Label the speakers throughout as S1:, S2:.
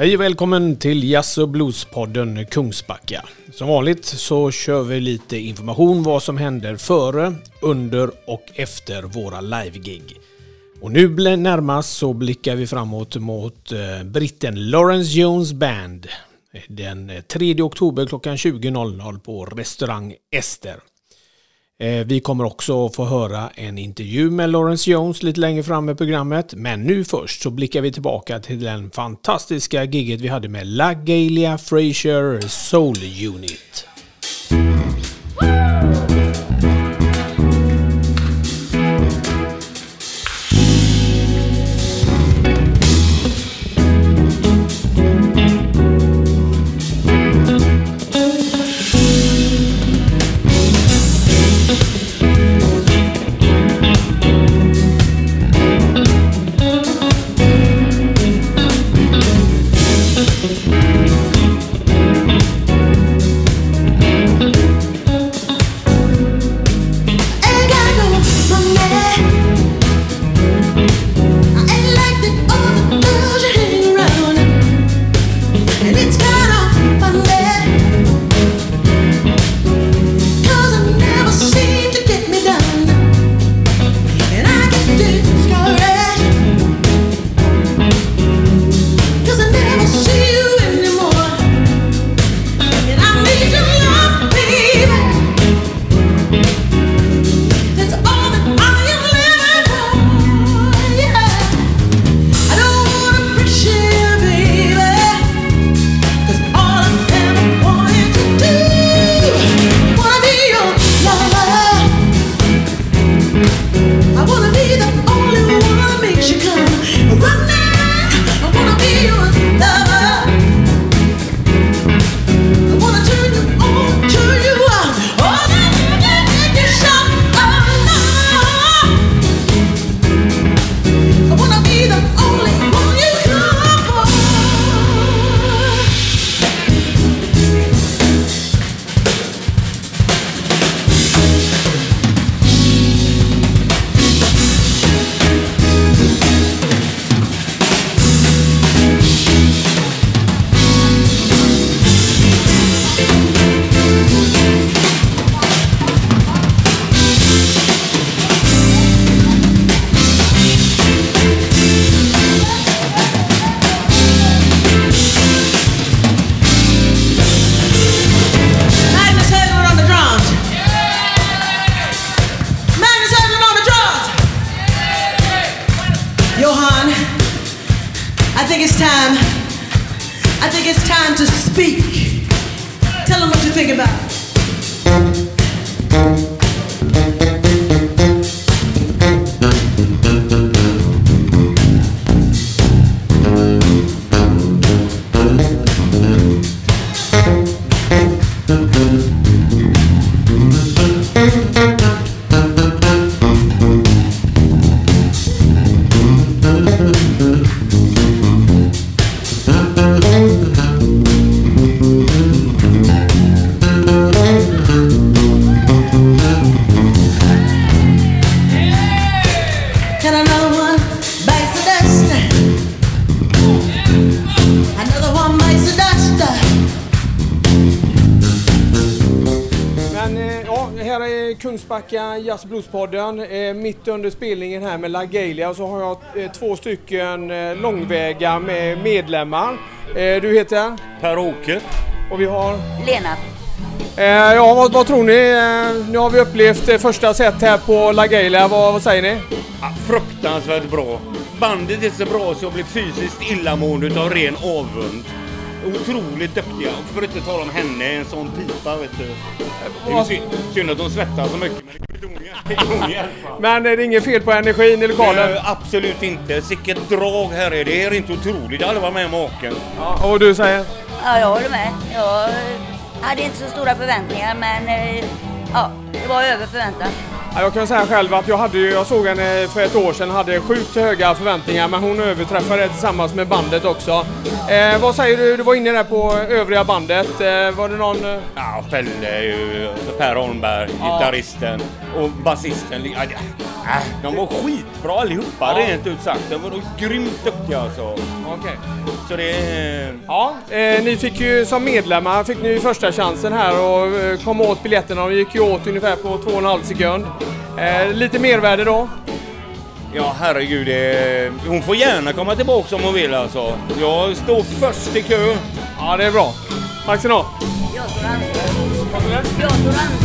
S1: Hej och välkommen till Jazz och Blues-podden Kungsbacka. Som vanligt så kör vi lite information vad som händer före, under och efter våra live-gig. Och nu närmast så blickar vi framåt mot eh, britten Lawrence Jones Band den eh, 3 oktober klockan 20.00 på restaurang Ester. Eh, vi kommer också få höra en intervju med Lawrence Jones lite längre fram i programmet. Men nu först så blickar vi tillbaka till den fantastiska giget vi hade med LaGalia Frazier Soul Unit. Kungsbacka Jazz Blues-podden. Eh, mitt under spelningen här med La Galia så har jag eh, två stycken eh, långväga med medlemmar. Du heter?
S2: Per-Åke.
S1: Och vi har?
S3: Lena.
S1: Ja, vad, vad, tror ni? Nu har vi upplevt första set här på La Galia. Vad, vad säger ni?
S2: Ja, fruktansvärt bra. Bandet är så bra så jag blir fysiskt illamående utav ren avund. Otroligt duktiga. För att inte tala om henne, en sån pipa vet du. Det är synd, synd att hon svettas så mycket
S1: men är det inget fel på energin i lokalen?
S2: Nej, absolut inte. Sicket drag här är det. är inte otroligt. Jag har aldrig varit med maken.
S1: Ja, och du säger?
S3: Ja, jag håller med. Jag hade inte så stora förväntningar men eh, ja, det var över förväntan.
S4: Ja, jag kan säga själv att jag, hade jag såg henne för ett år sedan hade sjukt höga förväntningar men hon överträffade det tillsammans med bandet också. Eh, vad säger du? Du var inne där på övriga bandet. Eh, var det någon... eh,
S2: Ja, Pelle är ju, Per Holmberg,
S4: Ja.
S2: gitarristen och basisten. Ja, äh, de var skitbra allihopa
S4: Ja.
S2: rent ut sagt. De var grymt duktiga alltså.
S4: Okej.
S2: Så det.
S4: Ja, eh, ni fick ju som medlemmar fick ni första chansen här och eh, komma åt biljetterna. De gick ju åt ungefär på två och en halv sekund. Eh, lite mervärde då.
S2: Ja, herregud. Det... Hon får gärna komma tillbaka om hon vill alltså. Jag står först i kö.
S4: Ja, det är bra. Tack ska ni ha.
S5: Jag står andra. Jag står andra.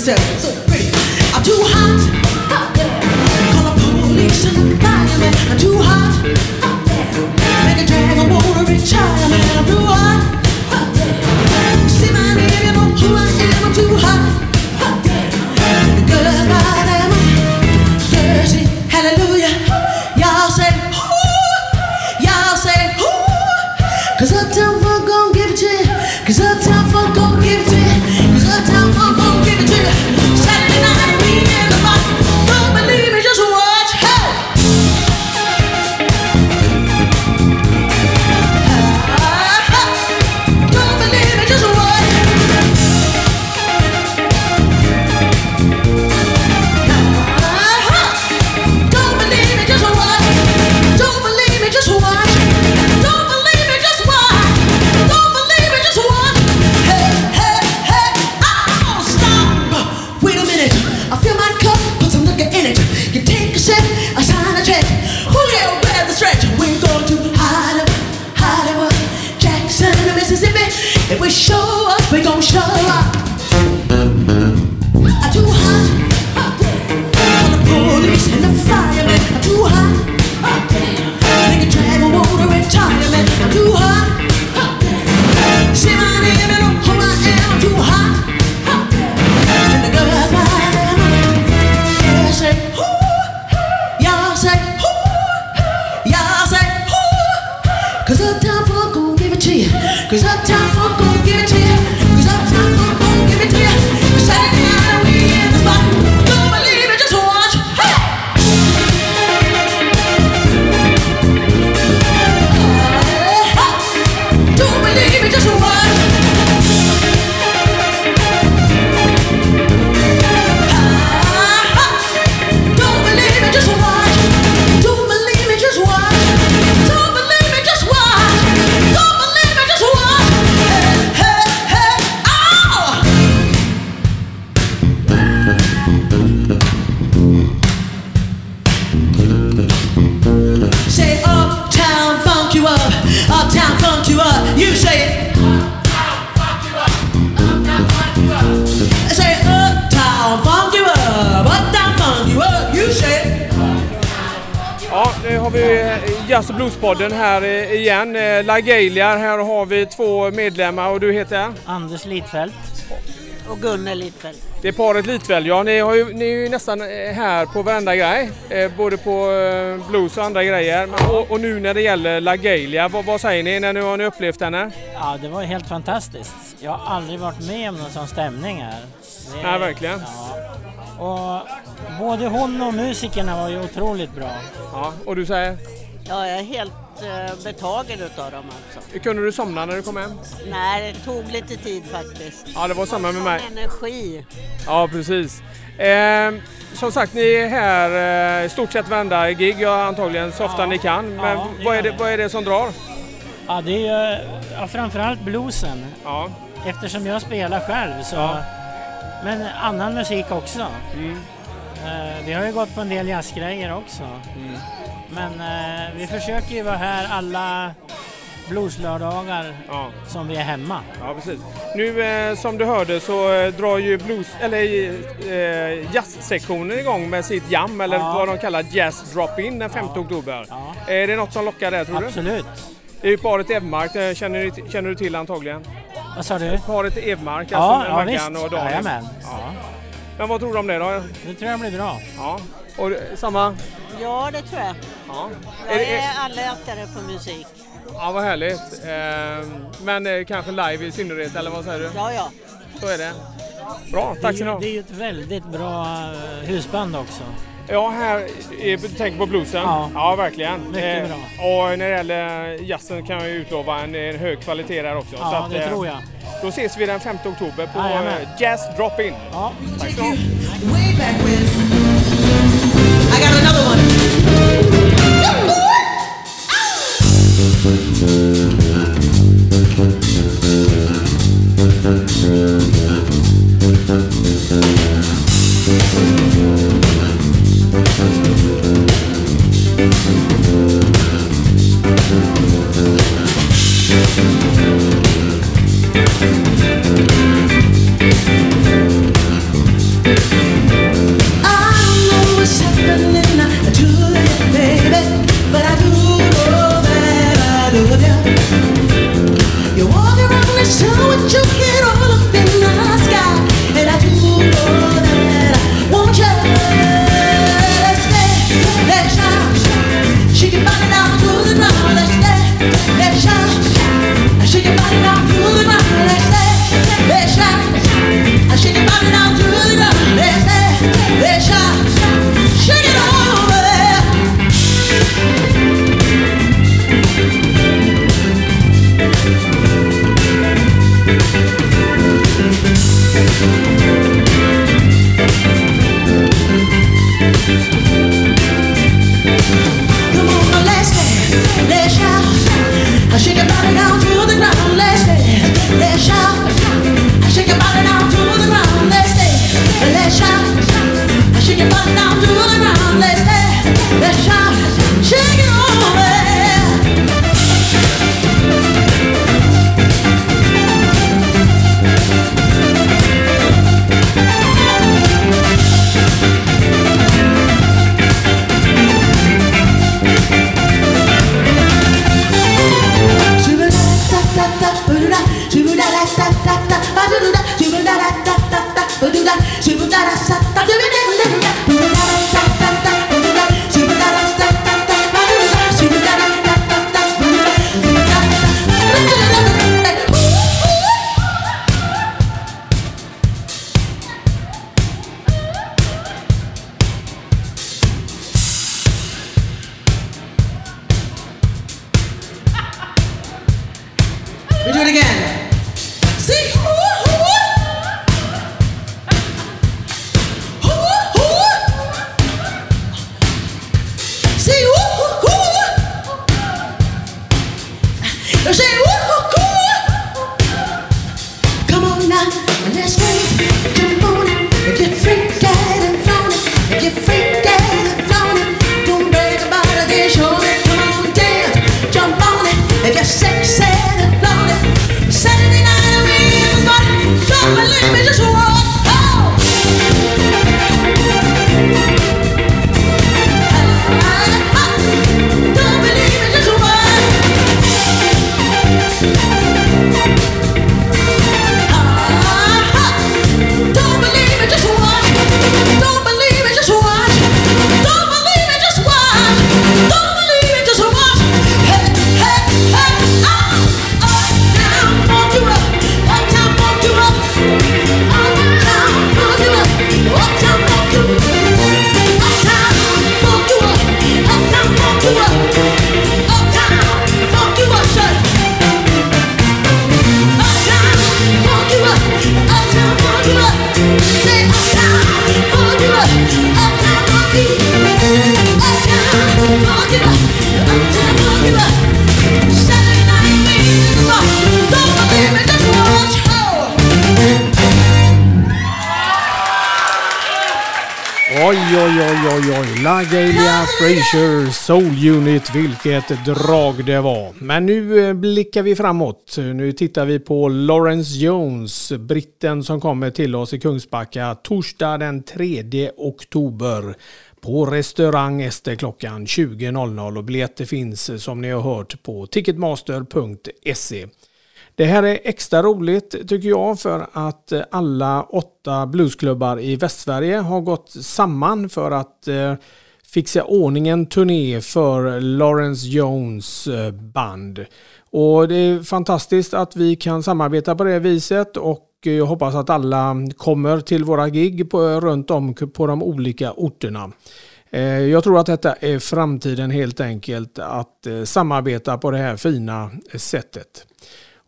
S1: senses. If we show up, we gon' show up.
S4: Bluespodden här eh, igen. Eh, Lagaliar, här har vi två medlemmar och du heter?
S6: Anders Lidfeldt.
S5: Och Gunnel Lidfeldt.
S4: Det är paret Litväl. Ja, ni, har ju, ni är ju nästan eh, här på varenda grej. Både på blues och andra grejer. Och, och nu när det gäller Lagalia, vad, vad säger ni? När nu har ni upplevt henne?
S6: Ja, det var helt fantastiskt. Jag har aldrig varit med om någon sån stämning här. Det-
S4: Nej, verkligen.
S6: Ja. Och både hon och musikerna var ju otroligt bra.
S4: Ja, och du säger?
S5: Ja, jag är helt eh, betagen utav dem alltså.
S4: Kunde du somna när du kom hem?
S5: Nej, det tog lite tid faktiskt.
S4: Ja, det var samma med mig.
S5: Energi.
S4: Ja, precis. Eh, som sagt, ni är här eh, i stort sett varenda gig, ja, antagligen så ofta
S6: Ja.
S4: ni kan. Men
S6: Ja, det
S4: vad, är
S6: gör
S4: det,
S6: vi.
S4: vad är det som drar?
S6: Ja, det är ju ja, framförallt bluesen.
S4: Ja,
S6: Eftersom jag spelar själv så...
S4: Ja.
S6: Men annan musik också.
S4: mm,
S6: Eh, vi har ju gått på en del jazzgrejer också.
S4: mm.
S6: Men eh, vi försöker ju vara här alla blueslördagar
S4: Ja.
S6: som vi är hemma.
S4: Ja, precis. Nu eh, som du hörde så eh, drar ju blues, eller eh, jazzsektionen igång med sitt jam eller
S6: Ja.
S4: vad de kallar jazz drop-in den 5 oktober.
S6: Ja.
S4: Är det något som lockar där tror du?
S6: Absolut.
S4: Det är ju paret Evmark, det känner du, känner du till antagligen?
S6: Vad sa du?
S4: Paret Evmark,
S6: Ja,
S4: alltså med
S6: ja
S4: Maggan och Daniel.
S6: Jajamän.
S4: Ja.
S6: Ja.
S4: Men vad tror du om det då?
S6: Det tror jag blir bra.
S4: Ja. Och samma?
S5: Ja, det tror jag.
S4: Ja.
S5: Jag
S4: Är,
S5: är allätare på musik.
S4: ja, vad härligt. Ehm, men eh, kanske live i synnerhet, eller vad säger du?
S5: Ja, ja.
S4: Så är det. Bra, tack
S6: det,
S4: ska
S6: är
S4: ni ha.
S6: det är ju ett väldigt bra eh, husband också.
S4: Ja, här tänker på bluesen?
S6: Ja.
S4: verkligen.
S6: Mycket
S4: bra. Och när det gäller jazzen kan jag utlova en, en hög kvalitet där också.
S6: Ja,
S4: att,
S6: det
S4: eh,
S6: tror jag.
S4: Då ses vi den 5 oktober på
S6: Jajamän.
S4: Jazz Drop-In.
S6: Ja.
S4: Tack ska ni
S1: I got another one.
S4: Oj,
S7: oj, oj, oj, oj, LaGaylia LaGalia Soul Unit, vilket drag det var. Men nu eh, blickar vi framåt. Nu tittar vi på Lawrence Jones, britten som kommer till oss i Kungsbacka torsdag den 3 oktober på restaurang efter klockan 20.00 och biljetter finns eh, som ni har hört på ticketmaster.se. Det här är extra roligt tycker jag för att eh, alla åtta bluesklubbar i Västsverige har gått samman för att eh, fixa ordning en turné för Lawrence Jones eh, band. Och det är fantastiskt att vi kan samarbeta på det viset och jag hoppas att alla kommer till våra gig på, runt om på de olika orterna. Eh, jag tror att detta är framtiden helt enkelt att samarbeta på det här fina sättet.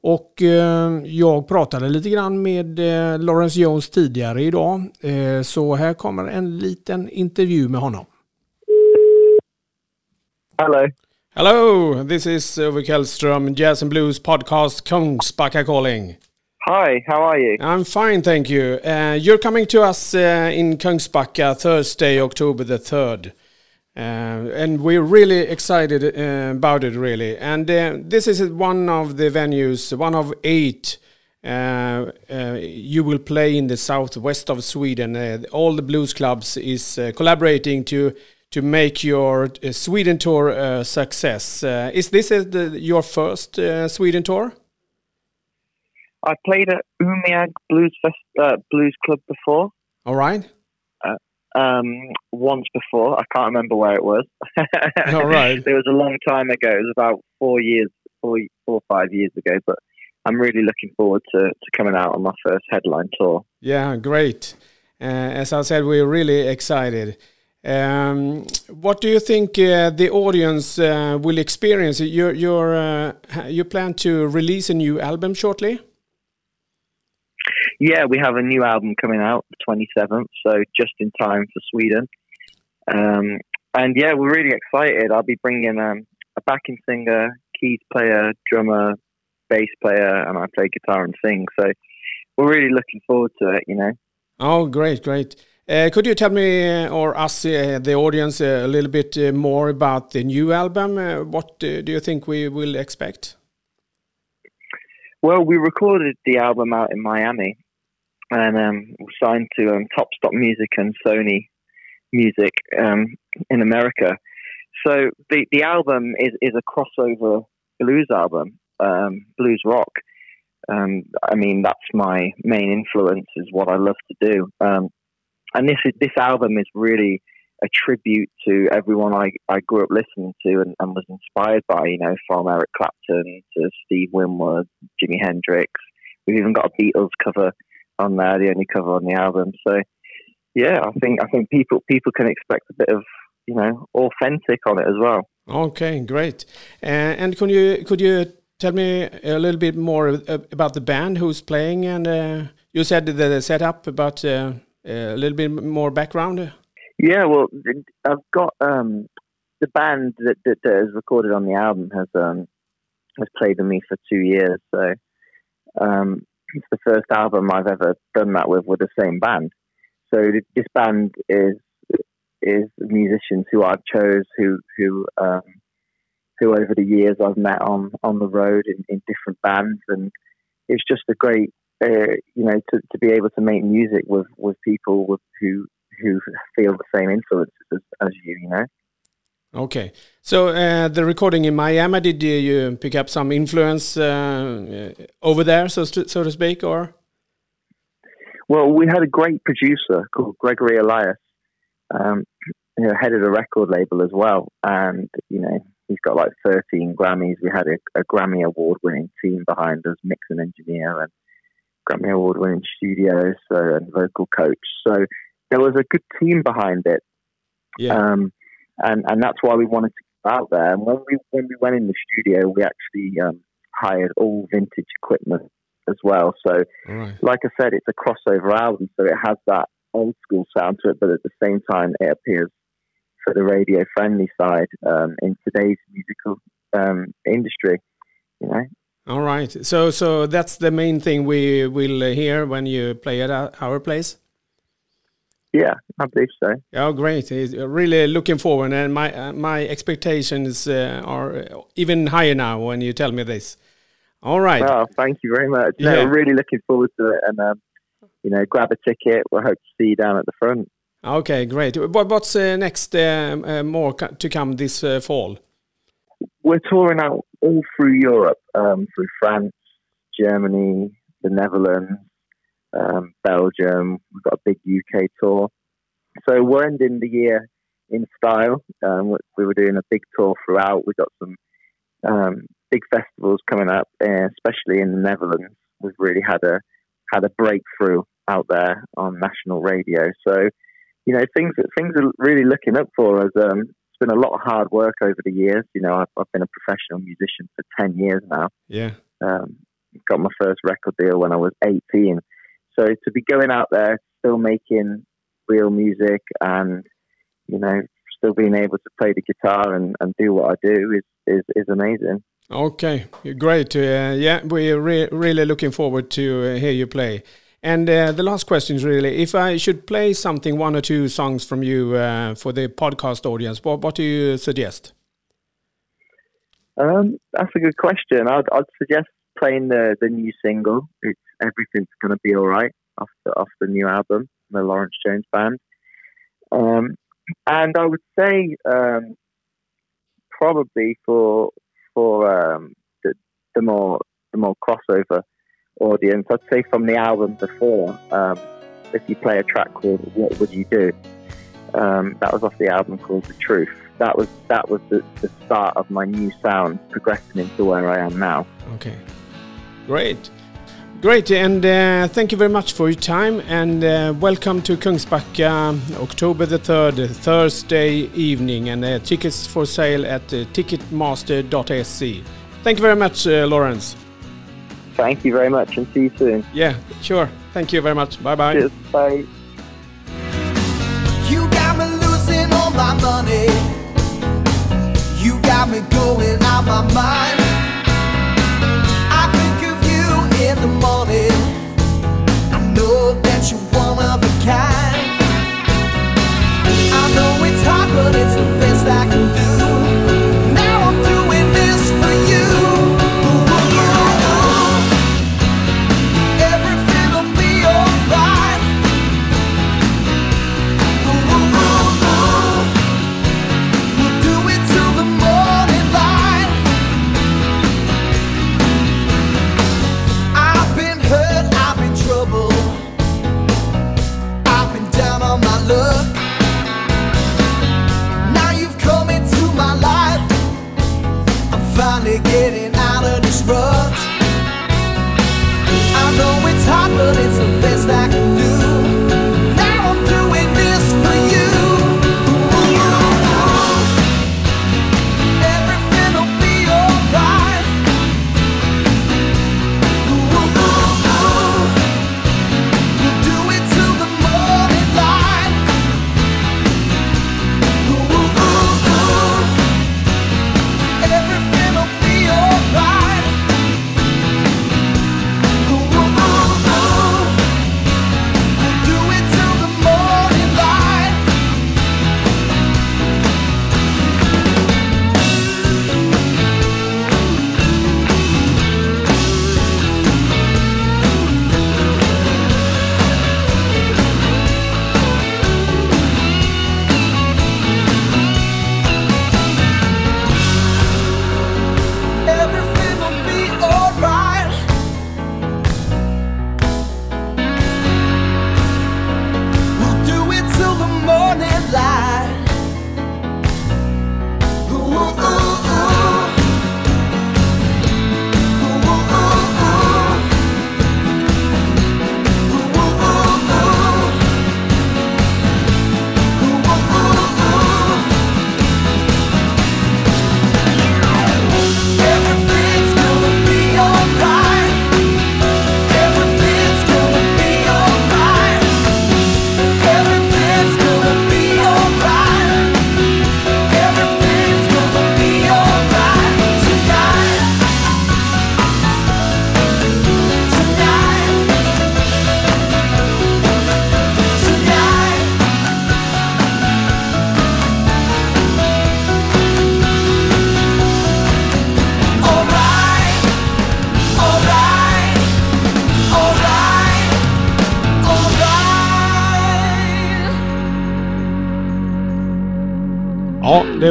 S7: Och eh, jag pratade lite grann med eh, Lawrence Jones tidigare idag. Eh, så här kommer en liten intervju med honom.
S8: Hello.
S7: Hello, this is Ove Källström, Jazz and Blues podcast, Kungsbacka calling.
S8: Hi, how are you?
S7: I'm fine, thank you. Uh, you're coming to us uh, in Kungsbacka Thursday, October the 3rd. Uh, and we're really excited uh, about it, really. And uh, this is one of the venues, one of eight. Uh, you will play in the southwest of Sweden. All the blues clubs is collaborating to to make your Sweden tour a success. is this the, your first Sweden tour?
S8: I played at Umeå Blues Fest, Blues Club before.
S7: All right
S8: um, once before. I can't remember where it was.
S7: All right.
S8: it was a long time ago. It was about four years, four, four or five years ago. But I'm really looking forward to, to coming out on my first headline tour.
S7: Yeah, great. Uh, as I said, we're really excited. Um, what do you think uh, the audience uh, will experience? You, you're, uh, you plan to release a new album shortly?
S8: Yeah, we have a new album coming out, the 27th, so just in time for Sweden. Um, and yeah, we're really excited. I'll be bringing um, a backing singer, keys player, drummer, bass player, and I play guitar and sing. So we're really looking forward to it, you know.
S7: Oh, great, great. Uh, could you tell me uh, or us, uh, the audience, uh, a little bit uh, more about the new album? Uh, what do you think we will expect?
S8: Well, we recorded the album out in Miami, and um, signed to um, Top Stop Music and Sony Music um, in America. So the the album is is a crossover blues album, um, blues rock. Um, I mean, that's my main influence. Is what I love to do. Um, and this is, this album is really a tribute to everyone I, I grew up listening to and, and was inspired by. You know, from Eric Clapton to Steve Winwood, Jimi Hendrix. We've even got a Beatles cover on there, the only cover on the album. So yeah, I think I think people people can expect a bit of you know authentic on it as well.
S7: Okay, great. Uh, and could you could you tell me a little bit more about the band who's playing? And uh, you said the setup, but uh, a little bit more background.
S8: Yeah, well, I've got um, the band that, that, that, is recorded on the album has um, has played with me for two years. So um, it's the first album I've ever done that with with the same band. So this band is is musicians who I've chose who who um, who over the years I've met on on the road in, in different bands, and it's just a great uh, you know to, to be able to make music with with people with, who who feel the same influences as, as you, you know.
S7: Okay, so uh, the recording in Miami, did you, you pick up some influence uh, over there, so to, so to speak, or?
S8: Well, we had a great producer called Gregory Elias, um, who headed a record label as well, and you know he's got like 13 Grammys. We had a, a Grammy award-winning team behind us, mix and engineer, and Grammy award-winning studios so, and vocal coach. So there was a good team behind it.
S7: Yeah.
S8: Um, and and that's why we wanted to get out there. And when we when we went in the studio, we actually um, hired all vintage equipment as well. So,
S7: right.
S8: like I said, it's a crossover album, so it has that old school sound to it, but at the same time, it appears for the radio friendly side um, in today's musical um, industry. You know.
S7: All right. So so that's the main thing we will hear when you play at our place.
S8: Yeah, I believe so.
S7: Yeah, great. Really looking forward, and my uh, my expectations uh, are even higher now when you tell me this. All right.
S8: Well, thank you very much. No,
S7: Yeah.
S8: really looking forward to it, and um, you know, grab a ticket. We'll hope to see you down at the front.
S7: Okay, great. What, what's uh, next? Um, uh, more to come this uh, fall.
S8: We're touring out all through Europe, um, through France, Germany, the Netherlands, um, Belgium. We've got a big UK tour. So we're ending the year in style. Um, we- we were doing a big tour throughout. We've got some um, big festivals coming up, uh, especially in the Netherlands. We've really had a had a breakthrough out there on national radio. So, you know, things things are really looking up for us. Um, it's been a lot of hard work over the years. You know, I've, I've been a professional musician for ten years now.
S7: Yeah.
S8: Um, got my first record deal when I was 18. So to be going out there, still making real music and, you know, still being able to play the guitar and, and do what I do is, is, is amazing.
S7: Okay, great. Uh, yeah, we're re really looking forward to uh, hear you play. And uh, the last question is really, if I should play something, one or two songs from you uh, for the podcast audience, what, what do you suggest?
S8: Um, that's a good question. I'd, I'd suggest playing the, the new single. It's Everything's Gonna Be Alright off the, off the new album, the Lawrence Jones Band. Um, and I would say um, probably for for um, the, the more the more crossover audience, I'd say from the album before, um, if you play a track called "What Would You Do," um, that was off the album called "The Truth." That was that was the, the start of my new sound, progressing into where I am now.
S7: Okay, great. Great, and uh, thank you very much for your time, and uh, welcome to Kungsbacka, October the 3rd, Thursday evening, and uh, tickets for sale at uh, ticketmaster.se. Thank you very much, uh, Lawrence.
S8: Thank you very much, and see you soon.
S7: Yeah, sure. Thank you very much. Bye bye.
S8: Cheers. Bye.
S9: You got me losing all my money. You got me going out my mind. Know it's hard, but it's the best I can do.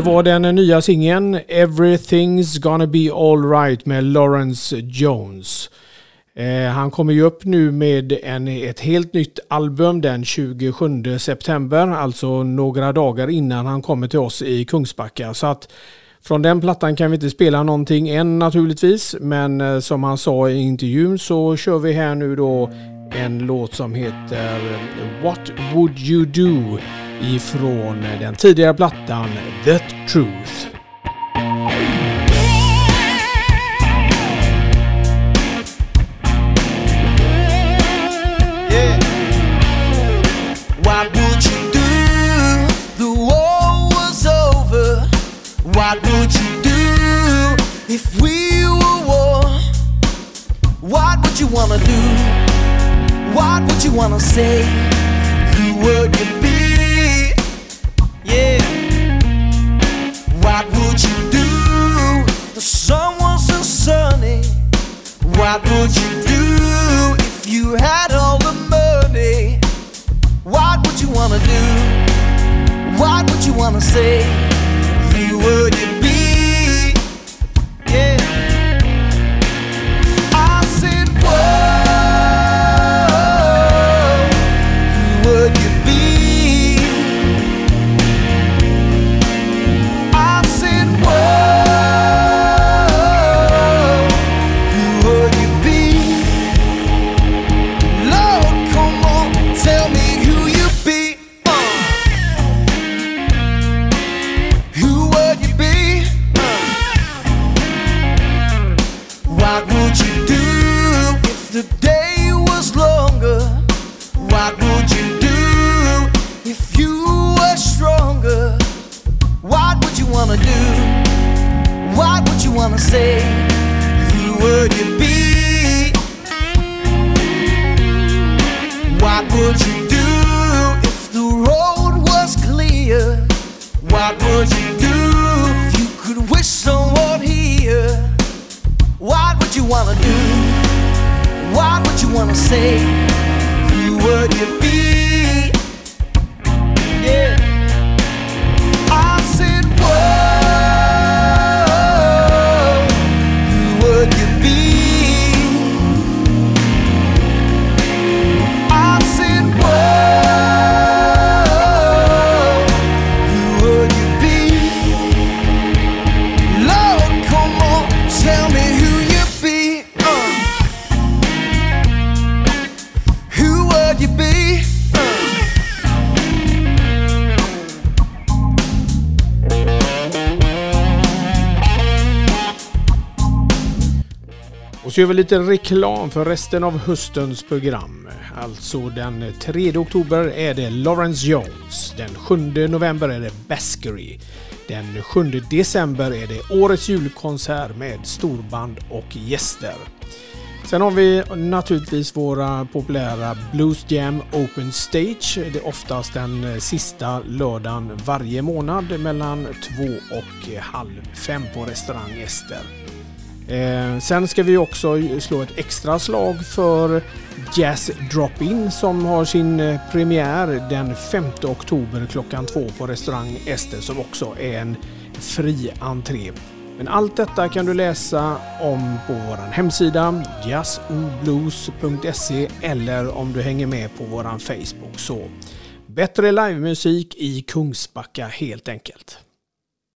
S7: Det var den nya singeln Everything's gonna be alright med Lawrence Jones. Eh, han kommer ju upp nu med en, ett helt nytt album den 27 september, alltså några dagar innan han kommer till oss i Kungsbacka. Så att från den plattan kan vi inte spela någonting än naturligtvis, men eh, som han sa i intervjun så kör vi här nu då en låt som heter What would you do ifrån den tidigare plattan The Truth.
S9: What would you do if you could wish someone here? What would you wanna do? What would you wanna say? Who would you be?
S7: Och så gör vi lite reklam för resten av höstens program. Alltså den 3 oktober är det Lawrence Jones. Den 7 november är det Baskery. Den 7 december är det årets julkonsert med storband och gäster. Sen har vi naturligtvis våra populära Blues Jam Open Stage. Det är oftast den sista lördagen varje månad mellan två och halv fem på restaurang Ester. Eh, sen ska vi också slå ett extra slag för Jazz Drop-In som har sin eh, premiär den 5 oktober klockan två på restaurang Ester som också är en fri entré. Men allt detta kan du läsa om på vår hemsida jazzoblues.se eller om du hänger med på vår Facebook. Så bättre livemusik i Kungsbacka helt enkelt.